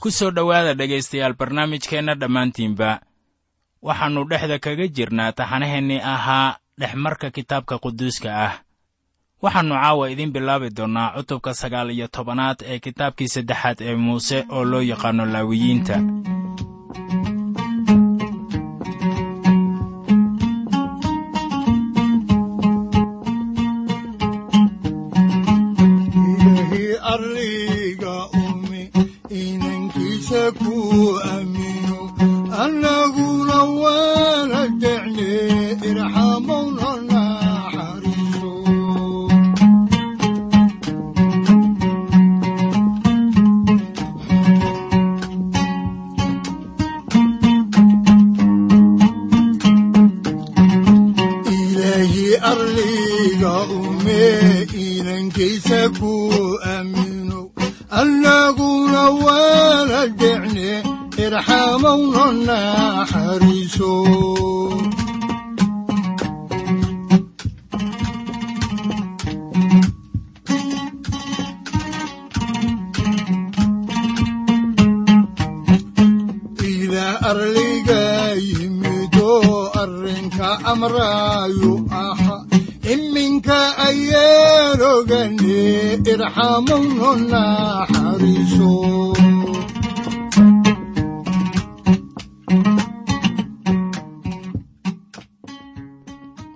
ku soo dhowaada dhegaystayaal barnaamijkeenna dhammaantiinba. Waxaannu dhexda kaga jirnaa taxanaheennii ahaa dhexmarka kitaabka quduuska ah. Waxaannu caawa idiin bilaabi doonnaa cutubka sagaal iyo tobanaad ee kitaabkii saddexaad ee muuse oo loo yaqaanno laawiyiinta arliga ume inankaysa ku aamino annaguna waana decne irxamowna naxariiso arliga yimido arrinka amraayu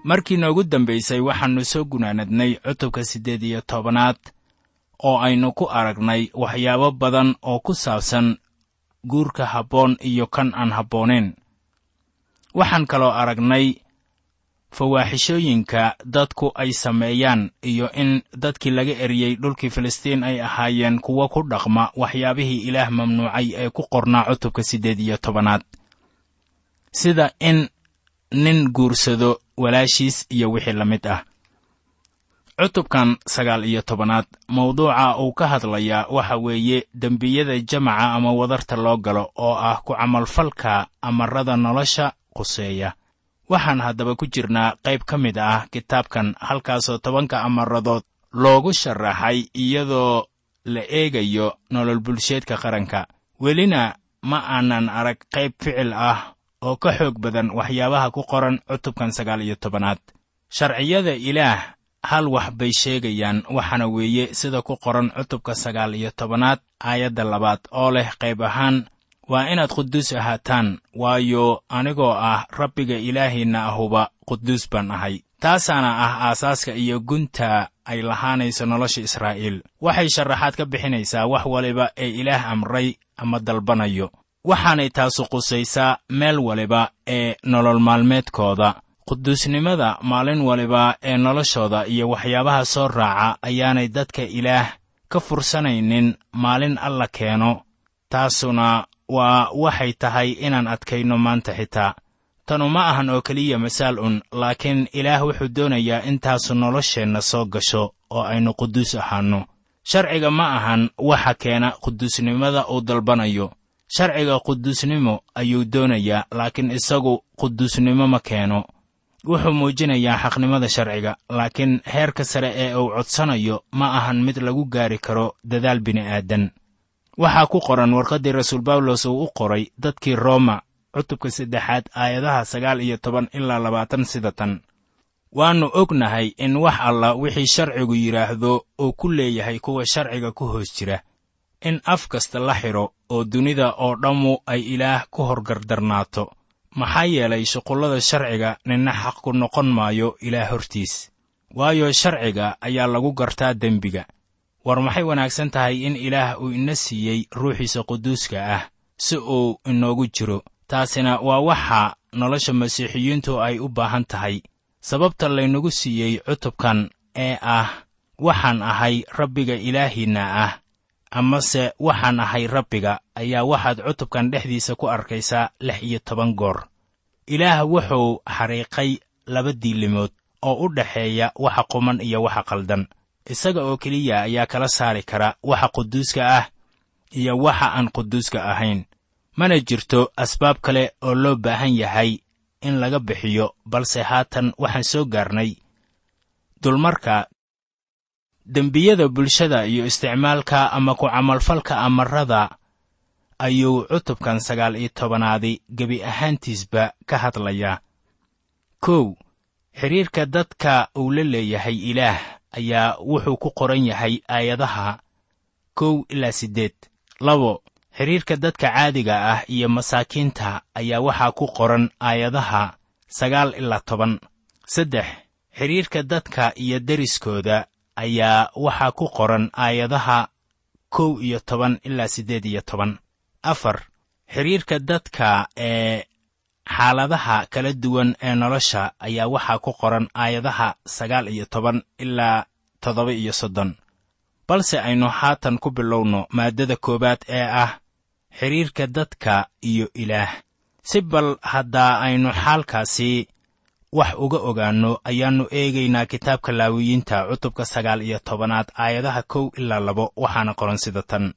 markii noogu dambaysay waxaannu soo gunaanadnay cutubka siddeed iyo tobanaad oo aynu ku aragnay waxyaabo badan oo ku saabsan guurka habboon iyo kan aan habboonayn. Waxaan kaloo aragnay fawaaxishooyinka dadku ay sameeyaan iyo in dadkii laga eriyey dhulkii filistiin ay ahaayeen kuwo ku dhaqma waxyaabihii ilaah mamnuucay ee ku qornaa cutubka siddeed iyo tobanaad. Sida in nin guursado walaashiis iyo wixii la mid ah. Cutubkan sagaal iyo tobanaad mawduuca uu ka hadlayaa waxa weeye dembiyada jamaca ama wadarta loo galo oo ah ku camalfalka amarada nolosha quseeya waxaan haddaba ku jirnaa qayb ka mid ah kitaabkan halkaasoo tobanka amaradood loogu sharaxay iyadoo la eegayo nolol bulsheedka qaranka. Welina ma aanan arag qayb ficil ah oo ka xoog badan waxyaabaha ku qoran cutubkan sagaal iyo tobanaad. Sharciyada ilaah hal wax bay sheegayaan waxaana weeye sida ku qoran cutubka sagaal iyo tobanaad aayadda labaad oo leh qayb ahaan waa inaad quduus ahaataan waayo anigoo ah rabbiga ilaahiinna ahuba quduus baan ahay. Taasaana ah aasaaska iyo gunta ay lahaanayso nolosha israa'iil. Waxay sharaxaad ka bixinaysaa wax waliba ee ilaah amray ama dalbanayo. Waxaanay taasu qusaysaa meel waliba ee nolol maalmeedkooda. Quduusnimada maalin waliba ee noloshooda iyo waxyaabaha soo raaca ayaanay dadka ilaah ka fursanaynin maalin alla keeno taasuna waa waxay tahay inaan adkayno maanta xitaa. Tanu ma ahan oo keliya masaal un laakiin ilaah wuxuu doonayaa intaasu nolosheenna soo gasho oo aynu quduus ahaanno. Sharciga ma ahan waxa keena quduusnimada uu dalbanayo. Sharciga quduusnimo ayuu doonayaa laakiin isagu quduusnimo ma keeno. Wuxuu muujinayaa xaqnimada sharciga laakiin heerka sare ee uu codsanayo ma ahan mid lagu gaari karo dadaal bini'aadan waxaa ku qoran warqaddii rasuul bawlos uu u qoray dadkii rooma cutubka saddexaad aayadaha sagaal iyo toban ilaa labaatan sida tan. Waannu ognahay in wax alla wixii sharcigu yidhaahdo uu ku leeyahay kuwa sharciga ku hoos jira in af kasta la xidho oo dunida oo dhammu ay ilaah ku horgardarnaato. Maxaa yeelay shuqullada sharciga ninna xaq ku noqon maayo ilaah hortiis. Waayo sharciga ayaa lagu gartaa dembiga war maxay wanaagsan tahay in ilaah uu ina siiyey ruuxiisa quduuska ah si uu inoogu jiro? Taasina waa waxa nolosha masiixiyiintu ay u baahan tahay. Sababta laynagu siiyey cutubkan ee ah waxaan ahay rabbiga ilaahiinna ah. Amase waxaan ahay rabbiga ayaa waxaad cutubkan dhexdiisa ku arkaysaa lix iyo toban goor. Ilaah wuxuu xariiqay laba diilimood oo u dhexeeya waxa quman iyo waxa qaldan isaga oo keliya ayaa kala saari kara waxa quduuska ah iyo waxa aan quduuska ahayn. Mana jirto asbaab kale oo loo baahan yahay in laga bixiyo balse haatan waxaan soo gaarnay. Dulmarka dembiyada bulshada iyo isticmaalka ama ku camalfalka amarada ayuu cutubkan sagaal iyo tobanaadi gebi ahaantiisba ka hadlayaa. Kow xidhiirka dadka uu la leeyahay ilaah ayaa wuxuu ku qoran yahay aayadaha kow ilaa siddeed. Labo xidhiirka dadka caadiga ah iyo masaakiinta ayaa waxaa ku qoran aayadaha sagaal ilaa toban. Saddex xidhiirka dadka iyo deriskooda ayaa waxaa ku qoran aayadaha kow iyo toban ilaa siddeed iyo toban. Afar xidhiirka dadka ee xaaladaha kala duwan ee nolosha ayaa waxaa ku qoran aayadaha sagaal iyo toban ilaa toddoba iyo soddon. Balse aynu haatan ku bilowno maaddada koowaad ee ah xidhiirka dadka iyo ilaah. Si bal haddaa aynu xaalkaasi wax uga ogaanno ayaannu eegaynaa kitaabka laawiyiinta cutubka sagaal iyo tobanaad aayadaha kow ilaa labo waxaana qoran sida tan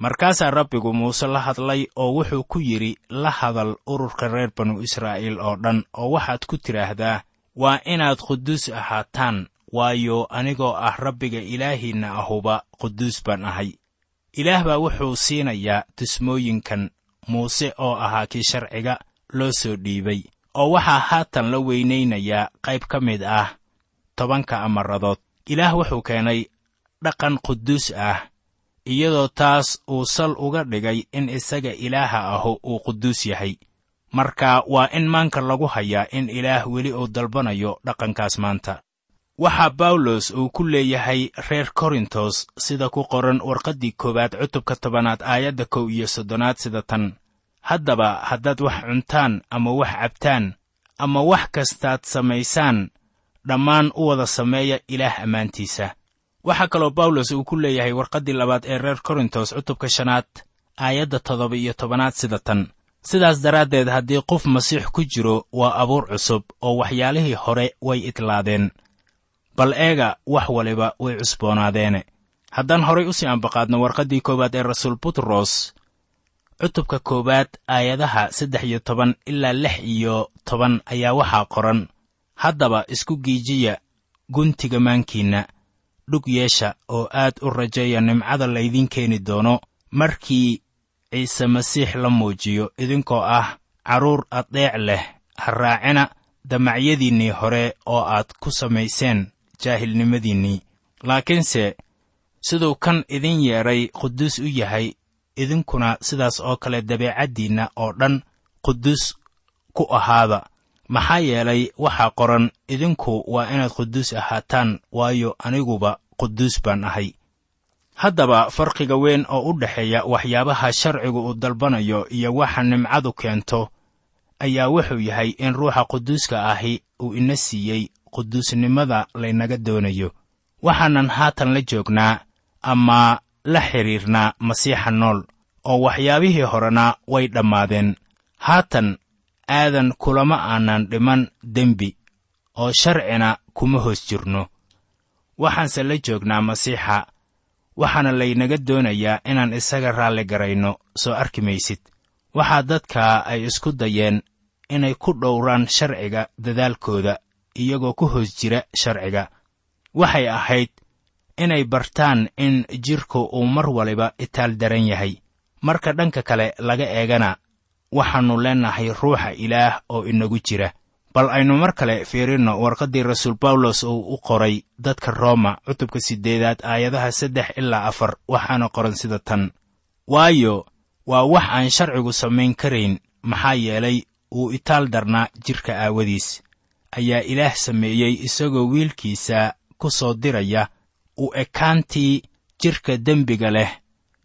markaasaa rabbigu muuse la hadlay oo wuxuu ku yidhi la hadal ururka reer banu israa'iil oo dhan oo waxaad ku tidhaahdaa waa inaad quduus ahaataan waayo anigoo ah rabbiga ilaahiinna ahuba quduus baan ahay. Ilaah baa wuxuu siinayaa tusmooyinkan muuse oo ahaa kii sharciga loo soo dhiibay oo waxaa haatan la weynaynayaa qayb ka mid ah tobanka amaradood. Ilaah wuxuu keenay dhaqan quduus ah iyadoo taas uu sal uga dhigay in isaga ilaaha ahu uu quduus yahay. Marka waa in maanka lagu hayaa in ilaah weli uu dalbanayo dhaqankaas maanta. Waxaa bawlos uu ku leeyahay reer korintos sida ku qoran warqaddii koowaad cutubka tobanaad aayadda kow iyo soddonaad sida tan. Haddaba haddaad wax cuntaan ama wax cabtaan ama wax kastaad samaysaan dhammaan u wada sameeya ilaah ammaantiisa waxaa kaloo bawlos uu ku leeyahay warqaddii labaad ee reer korintos cutubka shanaad aayadda toddoba iyo tobanaad sida tan. Sidaas daraaddeed haddii qof masiix ku jiro waa abuur cusub oo waxyaalihii hore way idlaadeen. Bal eega wax waliba way cusboonaadeene haddaan horay u sii ambaqaadno warqaddii koowaad ee rasuul butros cutubka koowaad aayadaha saddex iyo toban ilaa lix iyo toban ayaa waxaa qoran. Haddaba isku giijiya guntiga maankiinna dhug yeesha oo aad u rajeeya nimcada laydiin keeni doono markii ciise masiix la muujiyo idinkoo ah carruur addeec leh ha raacina damacyadiinnii hore oo aad ku samayseen jaahilnimadiinnii. Laakiinse siduu kan idin yeedhay quduus u yahay idinkuna sidaas oo kale dabeecaddiinna oo dhan quduus ku ahaada maxaa yeelay waxaa qoran idinku waa inaad quduus ahaataan waayo aniguba quduus baan ahay. Haddaba farqiga weyn oo u dhexeeya waxyaabaha sharcigu uu dalbanayo iyo waxa nimcadu keento ayaa wuxuu yahay in ruuxa quduuska ahi uu ina siiyey quduusnimada laynaga doonayo. Waxaanan haatan la joognaa ama la xidhiirnaa masiixa nool oo waxyaabihii horena way dhammaadeen. Haatan aadan kulama aanan dhiman dembi oo sharcina kuma hoos jirno. Waxaanse la joognaa masiixa waxaana laynaga doonayaa inaan isaga raalli garayno soo arki maysid. Waxaa dadka ay isku dayeen inay ku dhowraan sharciga dadaalkooda iyagoo ku hoos jira sharciga. Waxay ahayd inay bartaan in jidhku uu mar waliba itaal daran yahay. Marka dhanka kale laga eegana waxaannu leennahay ruuxa ilaah oo inagu jira. Bal aynu mar kale fiirinno warqaddii rasuul bawlos uu u qoray dadka rooma cutubka siddeedaad aayadaha saddex ilaa afar waxaana qoran sida tan. Waayo waa wax aan sharcigu samayn karayn maxaa yeelay uu itaal darnaa jidhka aawadiis. Ayaa ilaah sameeyey isagoo wiilkiisa ku soo diraya u ekaantii jidhka dembiga leh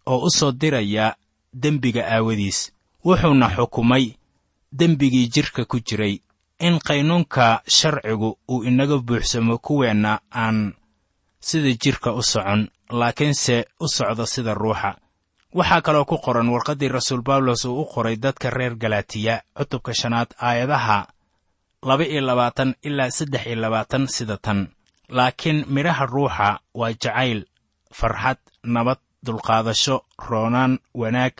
oo u soo diraya dembiga aawadiis wuxuuna xukumay dembigii jidhka ku jiray in qaynuunka sharcigu uu inaga buuxsamo kuweenna aan sida jidhka u socon laakiinse u socdo sida ruuxa. Waxaa kaloo ku qoran warqaddii rasuul bawlos uu u qoray dadka reer galatiya cutubka shanaad aayadaha laba iyo labaatan ilaa saddex iyo labaatan sida tan. Laakiin midhaha ruuxa waa jacayl farxad nabad dulqaadasho roonaan wanaag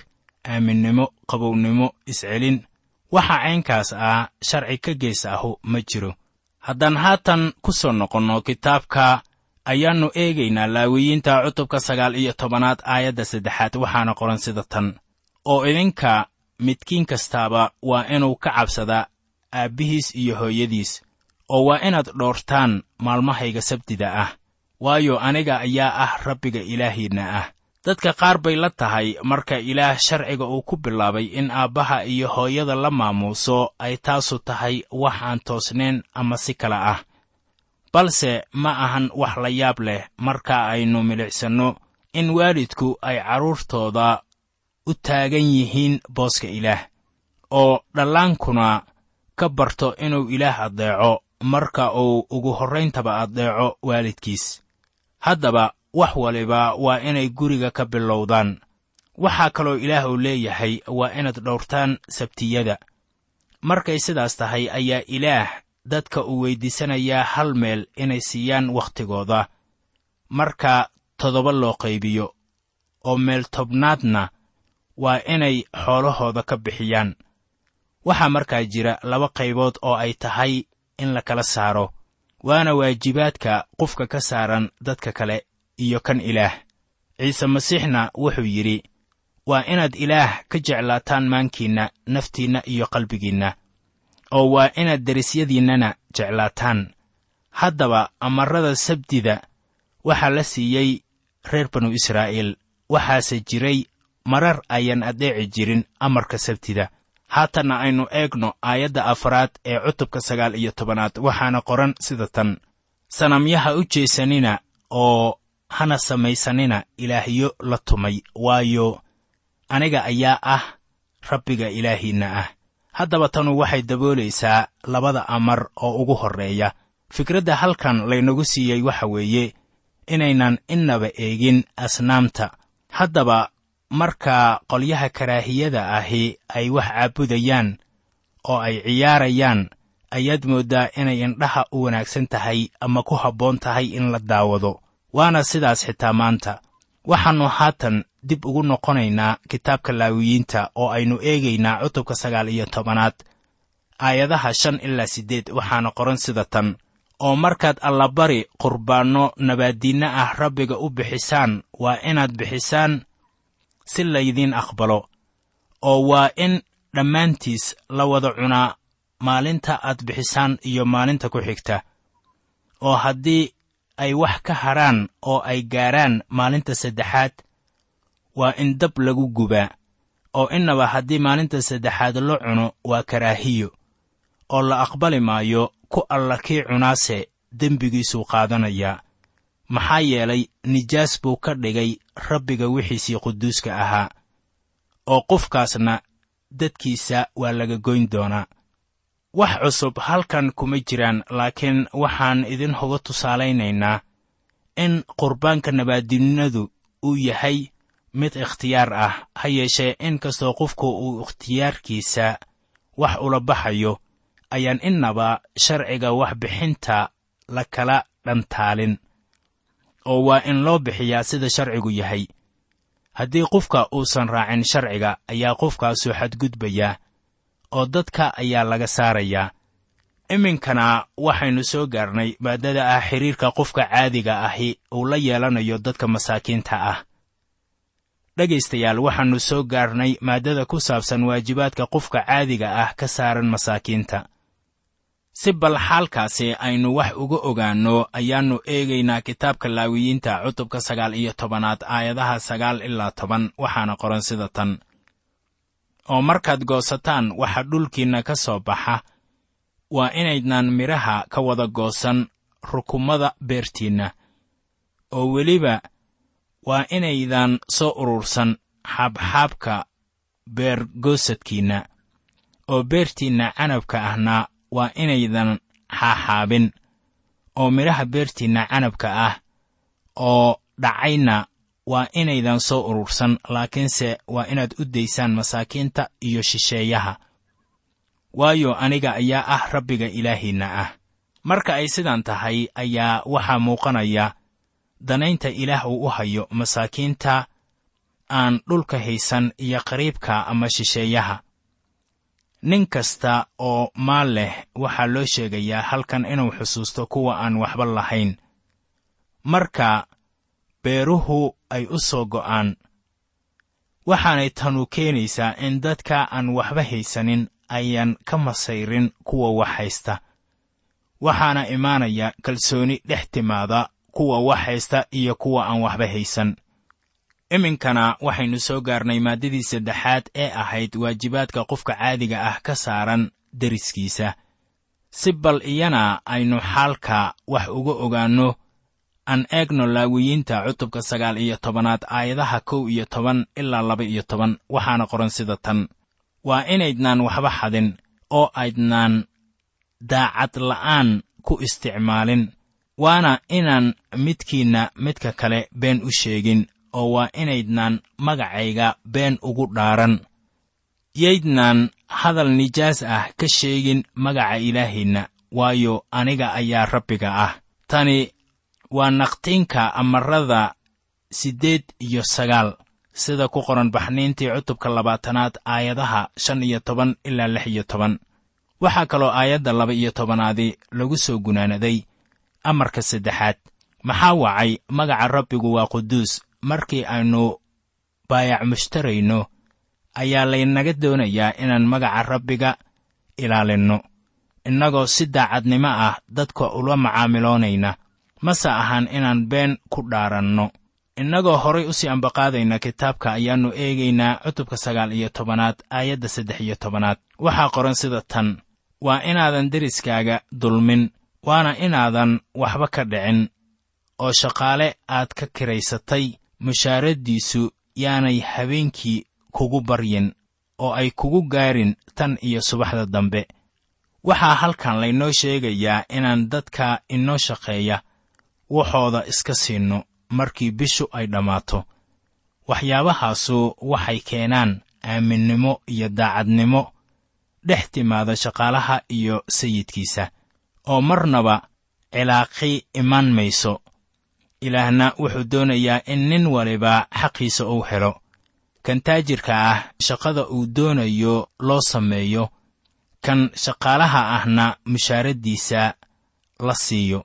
aaminnimo qabownimo iscelin. Waxa caynkaas ah sharci ka gees ahu ma jiro. Haddaan haatan ku soo noqonno kitaabka ayaannu eegaynaa laawiyiinta cutubka sagaal iyo tobanaad aayadda saddexaad waxaana qoran sida tan. Oo idinka midkiin kastaaba waa inuu ka cabsadaa aabbihiis iyo hooyadiis oo waa inaad dhoortaan maalmahayga sabtida ah. Waayo aniga ayaa ah rabbiga ilaahiinna ah dadka qaar bay la tahay marka ilaah sharciga uu ku bilaabay in aabbaha iyo hooyada la maamuuso ay taasu tahay wax aan toosnayn ama si kale ah. Balse ma ahan wax la yaab leh marka aynu milicsanno in waalidku ay carruurtooda u taagan yihiin booska ilaah oo dhallaankuna ka barto inuu ilaah addeeco marka uu ugu horrayntaba addeeco waalidkiis. Haddaba wax waliba waa inay guriga ka bilowdaan. Waxaa kaloo ilaah uu leeyahay waa inaad dhowrtaan sabtiyada. Markay sidaas tahay ayaa ilaah dadka uu weyddiisanayaa hal meel inay siiyaan wakhtigooda marka toddoba loo qaybiyo oo meel tobnaadna waa inay xoolahooda ka bixiyaan. Waxaa markaa jira laba qaybood oo ay tahay in la kala saaro waana waajibaadka qofka ka saaran dadka kale iyo kan ilaah. Ciise masiixna wuxuu yidhi waa inaad ilaah ka jeclaataan maankiinna naftiinna iyo qalbigiinna oo waa inaad derisyadiinnana jeclaataan. Haddaba amarrada sabdida waxaa la siiyey reer banu israa'iil waxaase jiray marar ayaan addeeci jirin amarka sabtida. Haatanna aynu eegno aayadda afraad ee cutubka sagaal iyo tobanaad waxaana qoran sida tan. Sanamyaha u jeesanina oo hana samaysanina ilaahyo la tumay waayo aniga ayaa ah rabbiga ilaahiinna ah. Haddaba tanu waxay daboolaysaa labada amar oo ugu horreeya. Fikradda halkan laynagu siiyey waxa weeye inaynan innaba eegin asnaamta. Haddaba marka qolyaha karaahiyada ahi ay wax caabudayaan oo ay ciyaarayaan ayaad mooddaa inay indhaha u wanaagsan tahay ama ku habboon tahay in la daawado waana sidaas xitaa maanta. Waxaannu haatan dib ugu noqonaynaa kitaabka laawiyiinta oo aynu eegaynaa cutubka sagaal iyo tobanaad aayadaha shan ilaa siddeed waxaana qoran sida tan oo markaad allabari qurbaanno nabaaddiinno ah rabbiga u bixisaan waa inaad bixisaan si laydiin aqbalo oo waa in dhammaantiis la wada cunaa maalinta aad bixisaan iyo maalinta ku xigta oo haddii ay wax ka hadrhaan oo ay gaarhaan maalinta saddexaad waa in dab lagu gubaa oo innaba haddii maalinta saddexaad la cuno waa karaahiyo oo la aqbali maayo ku alla kii cunaase dembigiisuu qaadanayaa maxaa yeelay nijaas buu ka dhigay rabbiga wixiisii quduuska ahaa oo qofkaasna dadkiisa waa laga goyn doonaa wax cusub halkan kuma jiraan laakiin waxaan idin hoga tusaalaynaynaa in qurbaanka nabaaddinnadu uu yahay mid ikhtiyaar ah ha yeeshee in kastoo qofku uu ikhtiyaarkiisa wax ula baxayo ayaan innaba sharciga waxbixinta la kala dhantaalin oo waa in loo bixiyaa sida sharcigu yahay. Haddii qofka uusan raacin sharciga ayaa qofkaasu xadgudbayaa oo dadka ayaa laga saarayaa iminkana waxaynu soo gaarnay maaddada ah xidhiirka qofka caadiga ahi uu la yeelanayo dadka masaakiinta ah. Dhegaystayaal waxaannu soo gaarnay maaddada ku saabsan waajibaadka qofka caadiga ah ka saaran masaakiinta. Si bal xaalkaasi aynu wax uga ogaanno ayaannu eegaynaa kitaabka laawiyiinta cutubka sagaal iyo tobanaad aayadaha sagaal ilaa toban waxaana qoran sida tan oo markaad goosataan waxa dhulkiinna ka soo baxa. Waa inaydnaan midhaha ka wada goosan rukumada beertiinna oo weliba waa inaydan soo urursan xaabxaabka beergoosadkiinna oo beertiinna canabka ahna waa inaydan xaaxaabin oo midhaha beertiinna canabka ah oo dhacayna waa inaydan soo urursan laakiinse waa inaad u daysaan masaakiinta iyo shisheeyaha. Waayo aniga ayaa ah rabbiga ilaahiinna ah. Marka ay sidan tahay ayaa waxaa muuqanaya danaynta ilaah uu u hayo masaakiinta aan dhulka haysan iyo qariibka ama shisheeyaha. Nin kasta oo maal leh waxaa loo sheegayaa halkan inuu xusuusto kuwa aan waxba lahayn. Marka beeruhu ay u soo go'aan. Waxaanay tanu keenaysaa in dadka aan waxba haysanin ayaan ka masayrin kuwa wax haysta. Waxaana imaanaya kalsooni dhex timaada kuwa wax haysta iyo kuwa aan waxba haysan. Iminkana waxaynu soo gaarnay maaddadii saddexaad ee ahayd waajibaadka qofka caadiga ah ka saaran deriskiisa. Si bal iyana aynu xaalka wax uga ogaanno aan eegno laawiyiinta cutubka sagaal iyo tobanaad aayadaha kow iyo toban ilaa laba iyo toban waxaana qoran sida tan. Waa inaydnaan waxba xadin oo aydnaan daacad la'aan ku isticmaalin. Waana inaan midkiinna midka kale been u sheegin oo waa inaydnaan magacayga been ugu dhaaran. Yaydnaan hadal nijaas ah ka sheegin magaca ilaahiinna waayo aniga ayaa rabbiga ah. Tani waa naqtiinka amarada siddeed iyo sagaal sida ku qoran baxniintii cutubka labaatanaad aayadaha shan iyo toban ilaa lix iyo toban. Waxaa kaloo aayadda laba iyo tobanaadi lagu soo gunaanaday. Amarka saddexaad maxaa wacay? Magaca rabbigu waa quduus. Markii aynu baayac mushtarayno ayaa laynaga doonayaa inaan magaca rabbiga ilaalinno. Innagoo si daacadnimo ah dadka ula macaamiloonayna mase ahan inaan been ku dhaaranno. Innagoo horay u sii ambaqaadayna kitaabka ayaannu eegaynaa cutubka sagaal iyo tobanaad aayadda saddex iyo tobanaad. Waxaa qoran sida tan waa inaadan deriskaaga dulmin waana inaadan waxba ka dhicin oo shaqaale aad ka kiraysatay mushaaraddiisu yaanay habeenkii kugu baryin oo ay kugu gaarin tan iyo subaxda dambe. Waxaa halkan laynoo sheegayaa inaan dadka inoo shaqeeya waxooda iska siinno markii bishu ay dhammaato. Waxyaabahaasu waxay keenaan aaminnimo iyo daacadnimo dhex timaada shaqaalaha iyo sayidkiisa. Oo marnaba cilaaqi iman mayso. Ilaahna wuxuu doonayaa in nin waliba xaqiisa uu helo. Kan taajirka ah shaqada uu doonayo loo sameeyo. Kan shaqaalaha ahna mushaaraddiisa la siiyo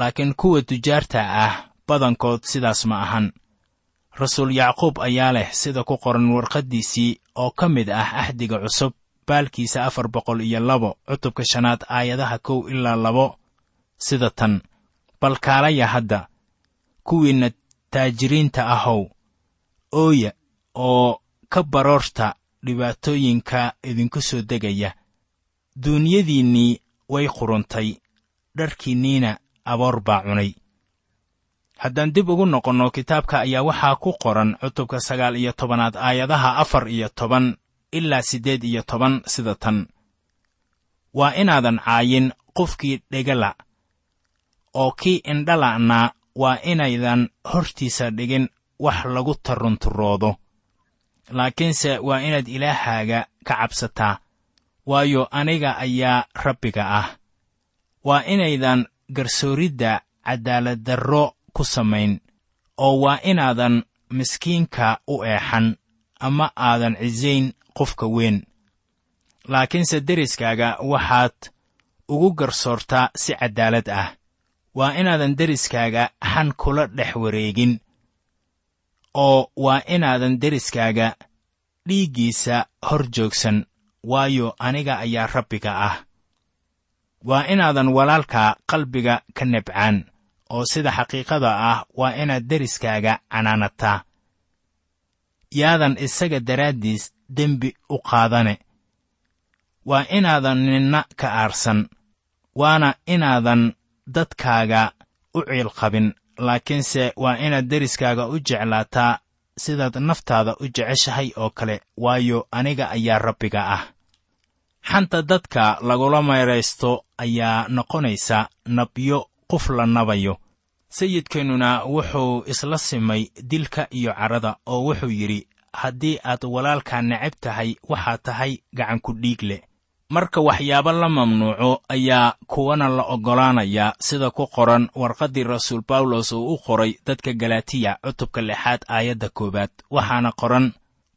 laakiin kuwa tujaarta ah badankood sidaas ma ahan. Rasuul yacquub ayaa leh sida ku qoran warqaddiisii oo ka mid ah axdiga cusub baalkiisa afar boqol iyo labo cutubka shanaad aayadaha kow ilaa labo sida tan. Bal kaalaya hadda kuwiinna taajiriinta ahow ooya oo ka baroorta dhibaatooyinka idinku soo degaya. Duunyadiinnii way quruntay dharkiinniina aboor baa cunay. Haddaan dib ugu noqonno kitaabka ayaa waxaa ku qoran cutubka sagaal iyo tobanaad aayadaha afar iyo toban ilaa siddeed iyo toban sida tan. Waa inaadan caayin qofkii dhegala oo kii indhala'na waa inaydan hortiisa dhigin wax lagu tarunturoodo laakiinse waa inaad ilaahaaga ka cabsataa waayo aniga ayaa rabbiga ah. Waa inaydan garsooridda cadaaladdarro ku samayn oo waa inaadan miskiinka u eexan ama aadan cisayn qofka weyn. Laakiinse deriskaaga waxaad ugu garsoortaa si caddaalad ah. Waa inaadan deriskaaga xan kula dhex wareegin oo waa inaadan deriskaaga dhiiggiisa hor joogsan waayo aniga ayaa rabbiga ah waa inaadan walaalkaa qalbiga ka nebcaan oo sida xaqiiqada ah waa inaad deriskaaga canaanataa. Yaadan isaga daraaddiis dembi u qaadane. Waa inaadan ninna ka aarsan waana inaadan dadkaaga u ciilqabin laakiinse waa inaad deriskaaga u jeclaataa sidaad naftaada u jeceshahay oo kale waayo aniga ayaa rabbiga ah. Xanta dadka lagula mayraysto ayaa noqonaysa nabyo qof la nabayo. Sayidkeennuna wuxuu isla simay dilka iyo carrada oo wuxuu yidhi haddii aad walaalkaa necab tahay waxaad tahay gacanku dhiig leh marka waxyaabo la mamnuuco ayaa kuwana la oggolaanayaa sida ku qoran warqaddii rasuul bawlos uu u qoray dadka galatiya cutubka lixaad aayadda koowaad waxaana qoran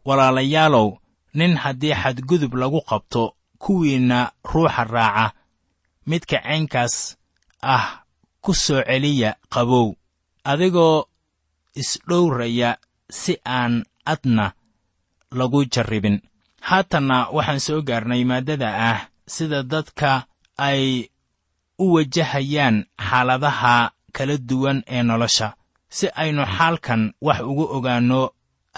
walaalayaalow nin haddii xadgudub lagu qabto kuwiinna ruuxa raaca midka caynkaas ah ku soo celiya qabow adigoo isdhowraya si aan adna lagu jarribin. Haatanna waxaan soo gaarnay maaddada ah sida dadka ay u wajahayaan xaaladaha kala duwan ee nolosha. Si aynu xaalkan wax ugu ogaanno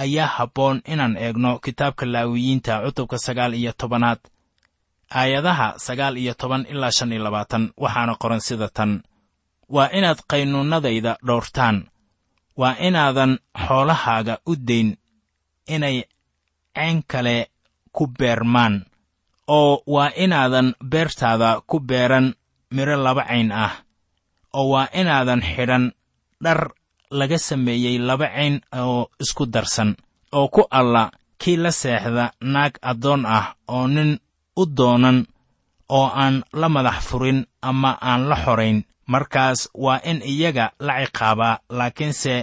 ayaa habboon inaan eegno kitaabka laawiyiinta cutubka sagaal iyo tobanaad aayadaha sagaal iyo toban ilaa shan iyo labaatan waxaana qoran sida tan. Waa inaad qaynuunnadayda dhowrtaan waa inaadan xoolahaaga u dayn inay cayn kale ku beermaan oo waa inaadan beertaada ku beeran midho laba cayn ah oo waa inaadan xidhan dhar laga sameeyey laba cayn oo isku darsan oo ku alla kii la seexda naag addoon ah oo nin u doonan oo aan la madax furin ama aan la xorayn markaas waa in iyaga la ciqaabaa laakiinse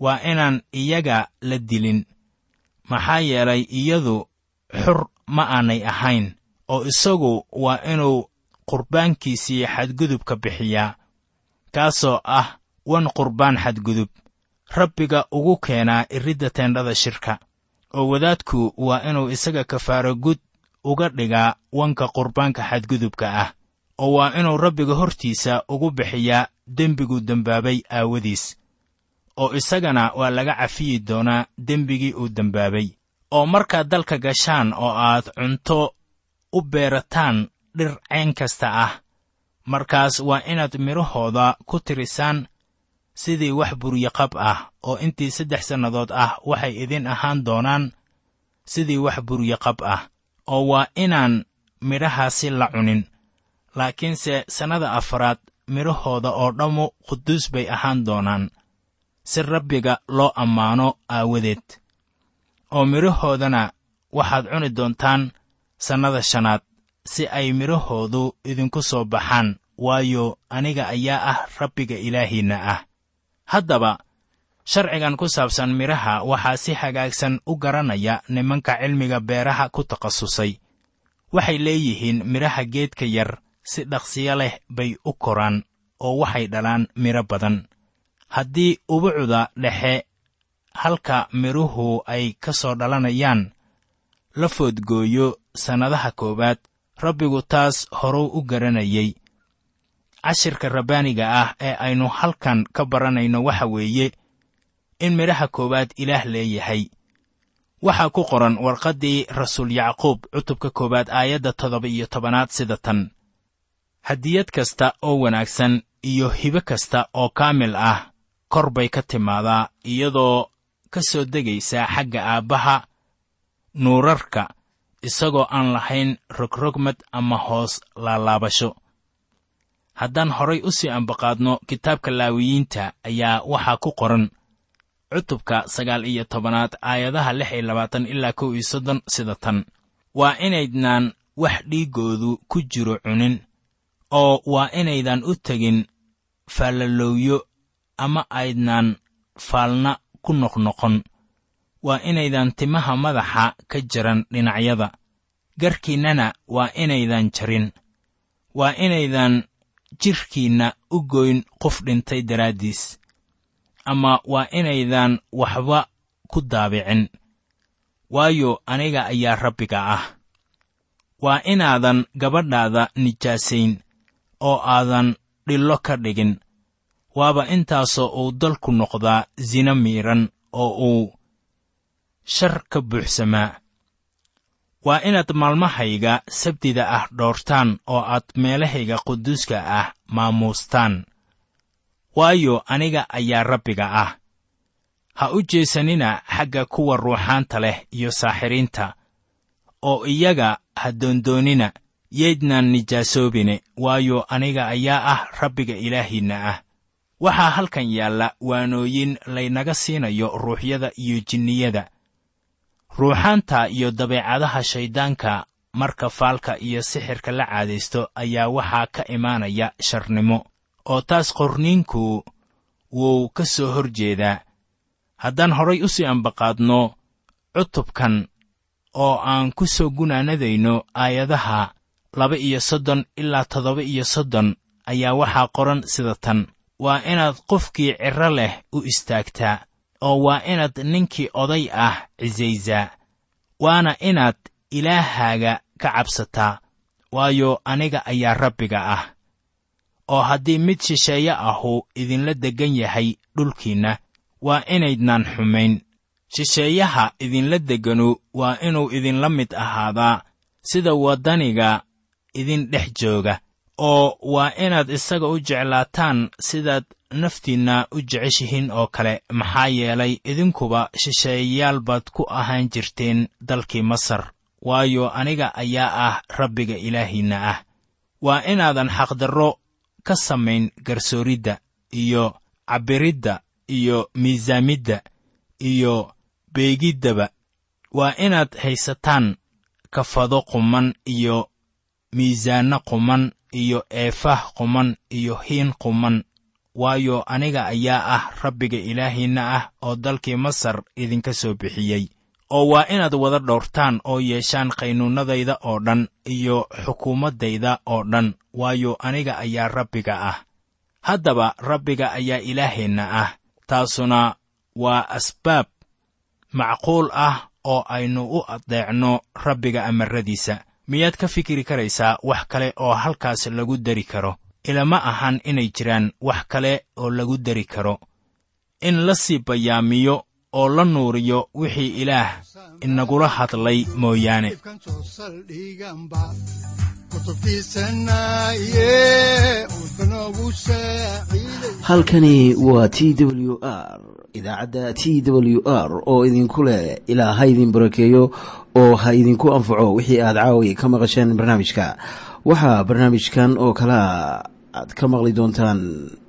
waa inaan iyaga la dilin. Maxaa yeelay iyadu xur ma aanay ahayn oo isagu waa inuu qurbaankiisii xadgudubka bixiyaa. Kaasoo ah wan qurbaan xadgudub rabbiga ugu keenaa iridda teendhada shirka. Oo wadaadku waa inuu isaga kafaaro gud uga dhigaa wanka qurbaanka xadgudubka ah oo waa inuu rabbiga hortiisa ugu bixiyaa dembigu dembaabay aawadiis oo isagana waa laga cafiyi doonaa dembigii uu dembaabay oo markaad dalka gashaan oo aad cunto u beerataan dhir cayn kasta ah markaas waa inaad midhahooda ku tirisaan sidii wax buryaqab ah oo intii saddex sannadood ah waxay idin ahaan doonaan sidii wax buryaqab ah oo waa inaan midhahaasi la cunin. Laakiinse sannada afaraad midhahooda oo dhammu quduus bay ahaan doonaan. Si rabbiga loo ammaano aawadeed. Oo midhahoodana waxaad cuni doontaan sannada shanaad si ay midhahoodu idinku soo baxaan. Waayo aniga ayaa ah rabbiga ilaahiinna ah. Haddaba sharcigan ku saabsan midhaha waxaa si hagaagsan u garanaya nimanka cilmiga beeraha ku takhasusay. Waxay leeyihiin midhaha geedka yar si dhaqsiyo leh bay u koraan oo waxay dhalaan midho badan. Haddii ubucda dhexe halka midhuhu ay ka soo dhalanayaan la foodgooyo sannadaha koowaad rabbigu taas horuu u garanayey cashirka rabbaaniga ah ee aynu halkan ka baranayno waxa weeye in midhaha koowaad ilaah leeyahay. Waxaa ku qoran warqaddii rasuul yacquub cutubka koowaad aayadda toddoba iyo tobanaad sida tan. Hadiyad kasta oo wanaagsan iyo hibo kasta oo kaamil ah kor bay ka timaadaa iyadoo ka soo degaysa xagga aabbaha nuurarka isagoo aan lahayn rogrogmad ama hoos laalaabasho haddaan horay u sii ambaqaadno kitaabka laawiyiinta ayaa waxaa ku qoran cutubka sagaal iyo tobanaad aayadaha lix iyo labaatan ilaa kow iyo soddon sida tan. Waa inaydnaan wax dhiiggoodu ku jiro cunin oo waa inaydan u tegin faallalowyo ama aydnaan faalna ku noqnoqon. Waa inaydan timaha madaxa ka jaran dhinacyada garkiinnana waa inaydan jarin. Waa inaydan jidhkiinna u goyn qof dhintay daraaddiis ama waa inaydan waxba ku daabicin. Waayo aniga ayaa rabbiga ah. Waa inaadan gabadhaada nijaasayn oo aadan dhillo ka dhigin. Waaba intaasoo uu dalku noqdaa sino miidhan oo uu shar ka buuxsamaa. Waa inaad maalmahayga sabtida ah dhoortaan oo aad meelahayga quduuska ah maamuustaan waayo aniga ayaa rabbiga ah. Ha u jeesanina xagga kuwa ruuxaanta leh iyo saaxiriinta oo iyaga ha doondoonina yaydnaan nijaasoobine waayo aniga ayaa ah rabbiga ilaahiinna ah. Waxaa halkan yaalla waanooyin laynaga siinayo ruuxyada iyo jinniyada. Ruuxaanta iyo dabeecadaha shayddaanka marka faalka iyo sixirka la caadaysto ayaa waxaa ka imaanaya sharnimo oo taas qorniinku wuu ka soo hor jeedaa. Haddaan horay u sii ambaqaadno cutubkan oo aan ku soo gunaanadayno aayadaha laba iyo soddon ilaa toddoba iyo soddon ayaa waxaa qoran sida tan. Waa inaad qofkii cirro leh u istaagtaa oo waa inaad ninkii oday ah cisaysaa waana inaad ilaahaaga ka cabsataa. Waayo aniga ayaa rabbiga ah oo haddii mid shisheeye ahu idinla deggan yahay dhulkiinna waa inaydnaan xumayn. Shisheeyaha idinla degganu waa inuu idinla mid ahaadaa sida waddaniga idin dhex jooga oo waa inaad isaga u jeclaataan sidaad naftiinna u jeceshihiin oo kale. Maxaa yeelay idinkuba shisheeyayaal baad ku ahaan jirteen dalkii masar waayo aniga ayaa ah rabbiga ilaahiinna ah. Waa inaadan xaqdarro ka samayn garsooridda iyo cabbiridda iyo miisaamidda iyo beegiddaba waa inaad haysataan kafado quman iyo miisaanno quman iyo eefah quman iyo hiin quman. Waayo aniga ayaa ah rabbiga ilaahiinna ah oo dalkii masar idinka soo bixiyey oo waa inaad wada dhowrtaan oo yeeshaan qaynuunnadayda oo dhan iyo xukuumaddayda oo dhan waayo aniga ayaa rabbiga ah. Haddaba rabbiga ayaa ilaaheenna ah. Taasuna waa asbaab macquul ah oo aynu u adeecno rabbiga amarradiisa. Miyaad ka fikiri karaysaa wax kale oo halkaas lagu dari karo? Ilama ahan inay jiraan wax kale oo lagu dari karo. In la sii bayaamiyo oo la nuuriyo wixii ilaah inagula hadlay mooyaane. Halkani waa t w r idaacadda t w r oo idinku leh ilaa ha idin barakeeyo oo ha idinku anfaco wixii aad caawi ka maqasheen barnaamijka. Waxaa barnaamijkan oo kalea aad ka maqli doontaan